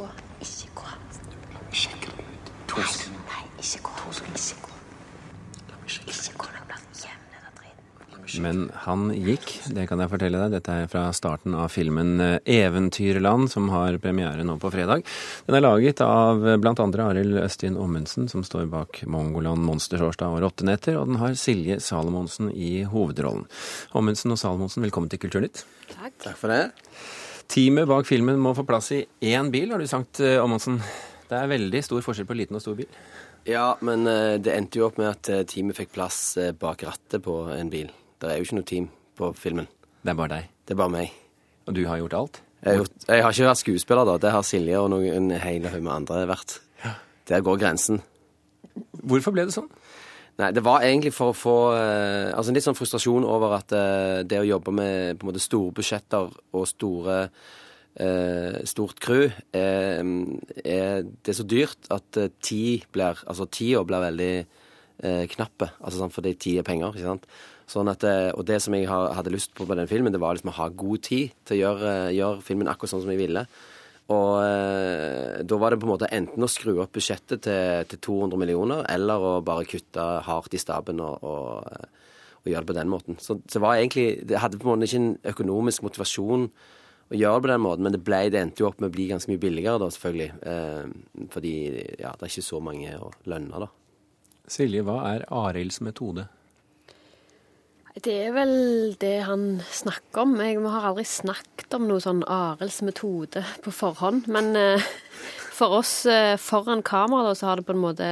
gå. Ikke gå. Sjekke det ut. To sekunder. Nei, ikke gå. Ikke gå. La meg sjekke Ikke gå det blir jevn eller drit. La Men han gikk, det kan jeg fortelle deg. Dette er fra starten av filmen eh, Eventyrland, som har premiere nå på fredag. Den er laget av eh, blant andre Arild Østin Ommundsen, som står bak Mongoland monstersårsdag og Rottenetter, og den har Silje Salomonsen i hovedrollen. Ommundsen og Salomonsen, velkommen til Kulturnytt. Takk. Takk for det. Teamet bak filmen må få plass i én bil, har du sagt, Amundsen. Det er veldig stor forskjell på liten og stor bil. Ja, men eh, det endte jo opp med at eh, teamet fikk plass eh, bak rattet på en bil. Det er jo ikke noe team på filmen. Det er bare deg. Det er bare meg. Og du har gjort alt. Jeg har, gjort, jeg har ikke vært skuespiller, da. Det har Silje og noen, en hel haug med andre vært. Der går grensen. Hvorfor ble det sånn? Nei, det var egentlig for å få eh, Altså litt sånn frustrasjon over at eh, det å jobbe med på en måte store budsjetter og store eh, stort crew er, er Det er så dyrt at eh, tid blir Altså tida blir veldig eh, knappe. Altså sånn fordi tid er penger, ikke sant. Sånn at, eh, og det som jeg hadde lyst på på den filmen, det var liksom å ha god tid til å gjøre, gjøre filmen akkurat sånn som jeg ville. Og eh, da var det på en måte enten å skru opp budsjettet til, til 200 millioner, eller å bare kutte hardt i staben og, og, eh, og gjøre det på den måten. Så, det var egentlig Det hadde på en måte ikke en økonomisk motivasjon å gjøre det på den måten, men det, ble, det endte jo opp med å bli ganske mye billigere, da, selvfølgelig. Eh, fordi ja, det er ikke så mange å lønne, da. Silje, hva er Arilds metode? Det er vel det han snakker om. Jeg, vi har aldri snakket om noe sånn Arilds metode på forhånd. Men eh, for oss eh, foran kamera da, så har det på en måte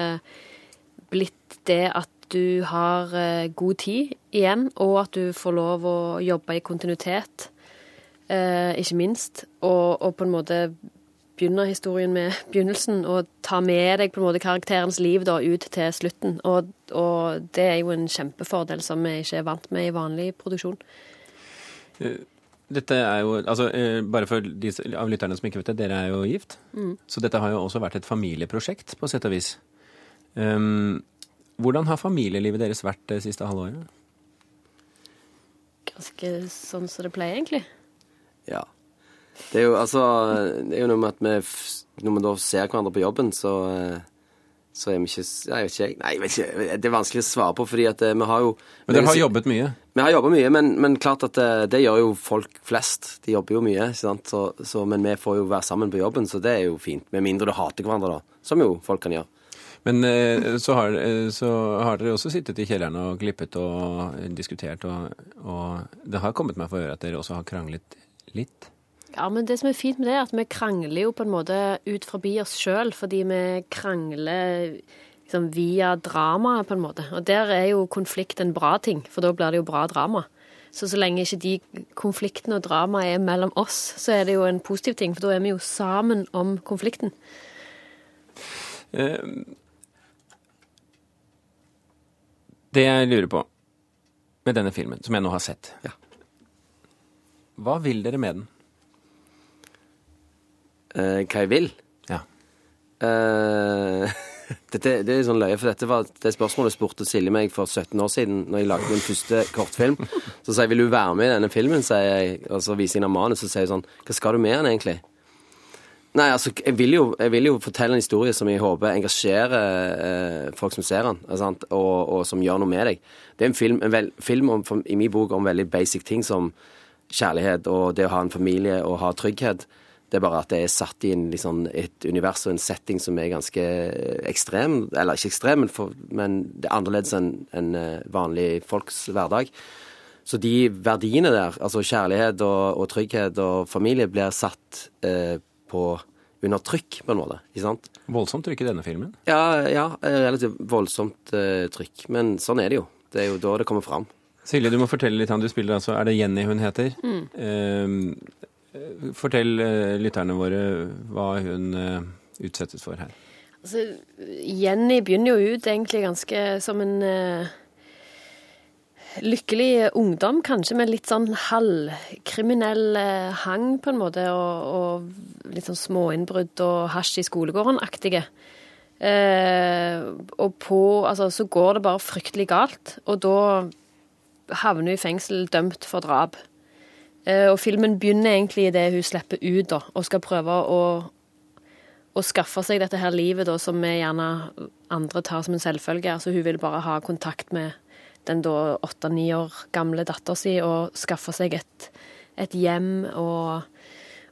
blitt det at du har eh, god tid igjen, og at du får lov å jobbe i kontinuitet, ikke minst. Og, og på en måte begynne historien med begynnelsen og ta med deg på en måte karakterens liv da ut til slutten. Og, og det er jo en kjempefordel som vi ikke er vant med i vanlig produksjon. Dette er jo, altså eh, Bare for de av lytterne som ikke vet det, dere er jo gift. Så dette har jo også vært et familieprosjekt, på sett og vis. Um, hvordan har familielivet deres vært det siste halvåret? Ganske sånn som det pleier, egentlig. Ja. Det er jo altså Det er jo noe med at vi Når vi da ser hverandre på jobben, så eh, så er vi ikke Jeg vet ikke. Nei, jeg vet ikke. Det er vanskelig å svare på, fordi at eh, vi har jo Men dere har jobbet mye. Vi har jobba mye, men, men klart at det, det gjør jo folk flest. De jobber jo mye? Så, så, men vi får jo være sammen på jobben, så det er jo fint. Med mindre du hater hverandre, da. Som jo folk kan gjøre. Men eh, så har, eh, så har dere også sittet i kjelleren og klippet og diskutert, og, og det har kommet meg for øre at dere også har kranglet litt. Ja, men det som er fint med det, er at vi krangler jo på en måte ut forbi oss sjøl, fordi vi krangler liksom via dramaet, på en måte. Og der er jo konflikt en bra ting, for da blir det jo bra drama. Så så lenge ikke de konfliktene og dramaet er mellom oss, så er det jo en positiv ting, for da er vi jo sammen om konflikten. Eh, det jeg lurer på med denne filmen, som jeg nå har sett Ja. Hva vil dere med den? Eh, hva jeg vil? Ja. Eh, dette, det er sånn løye, for dette var det spørsmålet spurte Silje meg for 17 år siden, når jeg lagde min første kortfilm. Så sier jeg 'vil du være med i denne filmen', sier jeg, og så viser jeg henne manus, så sier jeg sånn 'hva skal du med den egentlig'? Nei, altså, jeg vil, jo, jeg vil jo fortelle en historie som jeg håper engasjerer eh, folk som ser den, og, og som gjør noe med deg. Det er en film, en vel, film om, for, i min bok om veldig basic ting som kjærlighet og det å ha en familie og ha trygghet. Det er bare at det er satt i en, liksom, et univers og en setting som er ganske ekstrem. Eller ikke ekstrem, men, for, men det er annerledes enn en eh, vanlig folks hverdag. Så de verdiene der, altså kjærlighet og, og trygghet og familie, blir satt eh, på under trykk, på en måte. Ikke sant? Voldsomt trykk i denne filmen. Ja, ja, eh, relativt voldsomt eh, trykk. Men sånn er det jo. Det er jo da det kommer fram. Silje, du må fortelle litt. han Du spiller altså, Er det Jenny hun heter? Eh, fortell eh, lytterne våre hva hun eh, utsettes for her. Altså, Jenny begynner jo ut egentlig ganske som en uh, lykkelig ungdom, kanskje med litt sånn halvkriminell uh, hang, på en måte, og, og litt sånn småinnbrudd og hasj i skolegården-aktige. Uh, og på Altså, så går det bare fryktelig galt, og da havner hun i fengsel dømt for drap. Eh, og filmen begynner egentlig idet hun slipper ut da, og skal prøve å å skaffe seg dette her livet da, som vi gjerne andre tar som en selvfølge. Altså, hun vil bare ha kontakt med den da åtte-ni år gamle dattera si og skaffe seg et, et hjem og,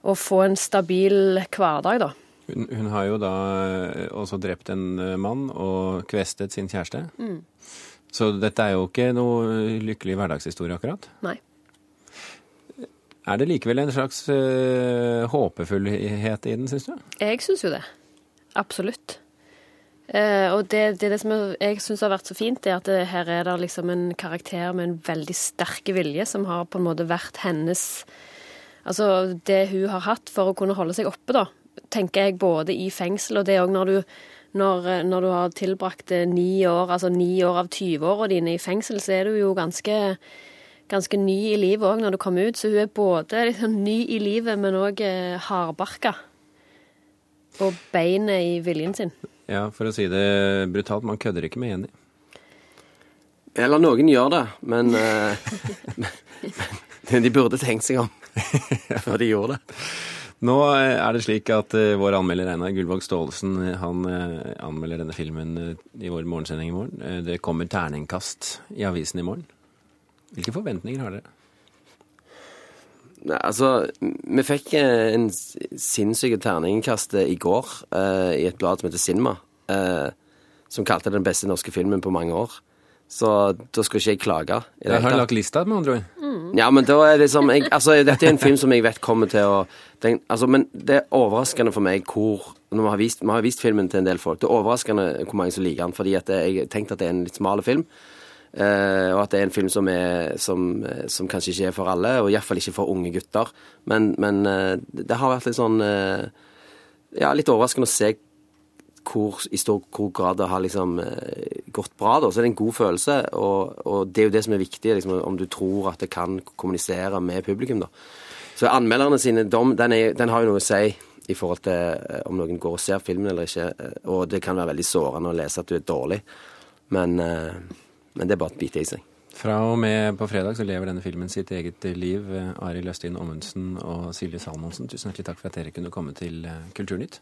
og få en stabil hverdag, da. Hun, hun har jo da eh, også drept en eh, mann og kvestet sin kjæreste. Så dette er jo ikke noe lykkelig hverdagshistorie, akkurat. Nei. Er det likevel en slags uh, håpefullhet i den, syns du? Jeg syns jo det. Absolutt. Uh, og det, det, det som jeg syns har vært så fint, er at det, her er det liksom en karakter med en veldig sterk vilje, som har på en måte vært hennes Altså det hun har hatt for å kunne holde seg oppe, da, tenker jeg både i fengsel og det òg når du når, når du har tilbrakt eh, ni år, altså ni år av 20-åra dine i fengsel, så er du jo ganske, ganske ny i livet òg når du kom ut. Så hun er både liksom ny i livet, men òg eh, hardbarka. Og beinet i viljen sin. Ja, for å si det brutalt, man kødder ikke med Jenny. Eller noen gjør det, men, men, men de burde tenkt seg om før de gjorde det. Nå eh, er det slik at eh, vår anmelder Einar Gullvåg Staalesen eh, han eh, anmelder denne filmen eh, i vår morgensending i morgen. Eh, Det kommer terningkast i avisen i morgen. Hvilke forventninger har dere? Nei, altså, vi fikk eh, en sinnssyke sinnssyk terningkast i går eh, i et blad som heter Cinema, eh, som kalte det den beste norske filmen på mange år. Så da skal ikke jeg klage. i Jeg har lagt lista, med andre ord. Ja, men da er det som jeg, Altså, dette er en film som jeg vet kommer til å den, altså, Men det er overraskende for meg hvor Når vi har, vist, vi har vist filmen til en del folk. Det er overraskende hvor mange som liker den, fordi jeg tenkte at det er en litt smal film. Eh, og at det er en film som, er, som, eh, som kanskje ikke er for alle, og iallfall ikke for unge gutter. Men, men eh, det har vært litt sånn Ja, litt overraskende å se hvor, i stor hvor grad det har liksom gått bra. da, Så er en god følelse, og, og det er jo det som er viktig, liksom, om du tror at det kan kommunisere med publikum. da. Så anmelderne sine dom den, er, den har jo noe å si i forhold til om noen går og ser filmen eller ikke. Og det kan være veldig sårende å lese at du er dårlig, men, men det er bare å bite i seg. Fra og med på fredag så lever denne filmen sitt eget liv. Eh, Arild Østin Ommundsen og Silje Salmonsen, tusen hjertelig takk for at dere kunne komme til eh, Kulturnytt.